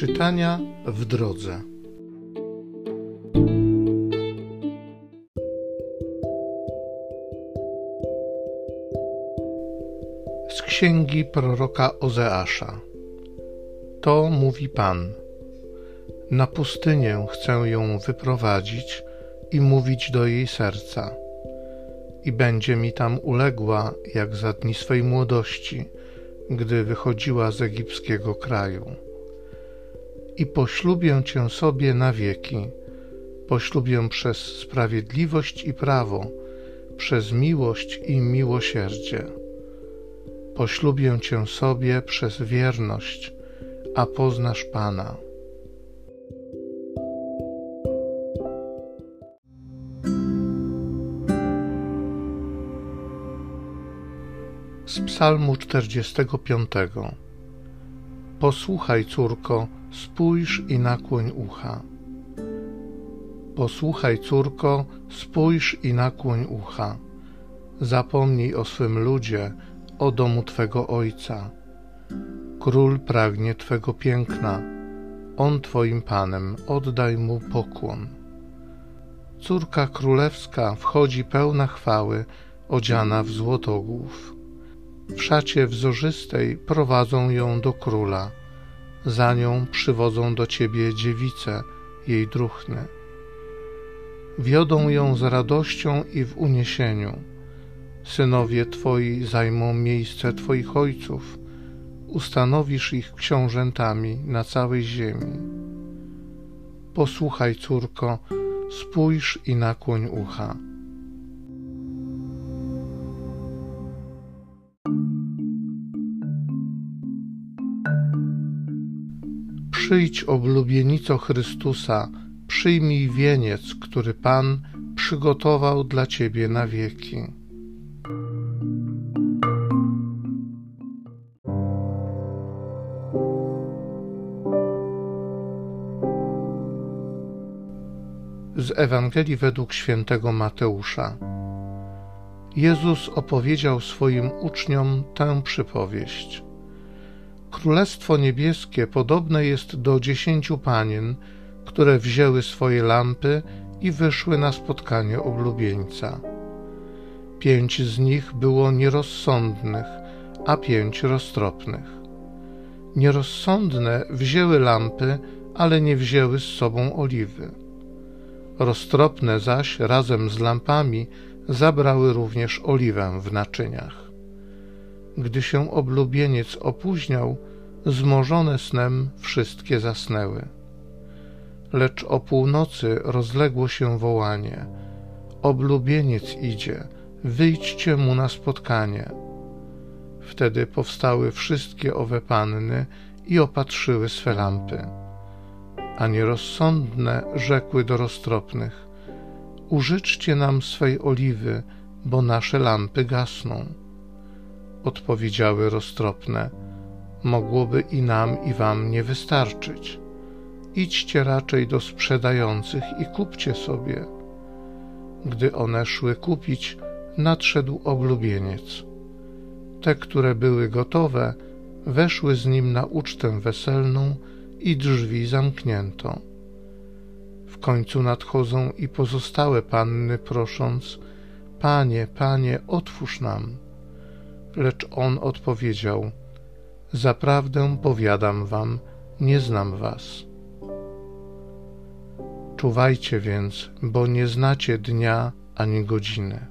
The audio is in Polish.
Czytania w drodze. Z księgi proroka Ozeasza. To mówi Pan. Na pustynię chcę ją wyprowadzić i mówić do jej serca. I będzie mi tam uległa, jak za dni swej młodości, gdy wychodziła z egipskiego kraju i poślubię Cię sobie na wieki. Poślubię przez sprawiedliwość i prawo, przez miłość i miłosierdzie. Poślubię Cię sobie przez wierność, a poznasz Pana. Z Psalmu 45 Posłuchaj, córko, spójrz i nakłoń ucha. Posłuchaj, córko, spójrz i nakłoń ucha. Zapomnij o swym ludzie, o domu Twego Ojca. Król pragnie Twego piękna, on Twoim Panem, oddaj Mu pokłon. Córka królewska wchodzi pełna chwały, odziana w złotogłów. W szacie wzorzystej prowadzą ją do króla za nią przywodzą do ciebie dziewice, jej druchny. Wiodą ją z radością i w uniesieniu. Synowie twoi zajmą miejsce twoich ojców, ustanowisz ich książętami na całej ziemi. Posłuchaj, córko, spójrz i nakłoń ucha. Przyjdź, oblubienico Chrystusa, przyjmij wieniec, który Pan przygotował dla Ciebie na wieki. Z Ewangelii według świętego Mateusza. Jezus opowiedział swoim uczniom tę przypowieść. Królestwo Niebieskie podobne jest do dziesięciu panien, które wzięły swoje lampy i wyszły na spotkanie oblubieńca. Pięć z nich było nierozsądnych, a pięć roztropnych. Nierozsądne wzięły lampy, ale nie wzięły z sobą oliwy. Roztropne zaś razem z lampami zabrały również oliwę w naczyniach. Gdy się oblubieniec opóźniał, zmożone snem wszystkie zasnęły. Lecz o północy rozległo się wołanie: Oblubieniec idzie, wyjdźcie mu na spotkanie. Wtedy powstały wszystkie owe panny i opatrzyły swe lampy. A nierozsądne rzekły do roztropnych: Użyczcie nam swej oliwy, bo nasze lampy gasną odpowiedziały roztropne, mogłoby i nam, i wam nie wystarczyć. Idźcie raczej do sprzedających i kupcie sobie. Gdy one szły kupić, nadszedł oblubieniec. Te, które były gotowe, weszły z nim na ucztę weselną i drzwi zamknięto. W końcu nadchodzą i pozostałe panny, prosząc: Panie, panie, otwórz nam. Lecz on odpowiedział: Zaprawdę powiadam wam, nie znam was. Czuwajcie więc, bo nie znacie dnia ani godziny.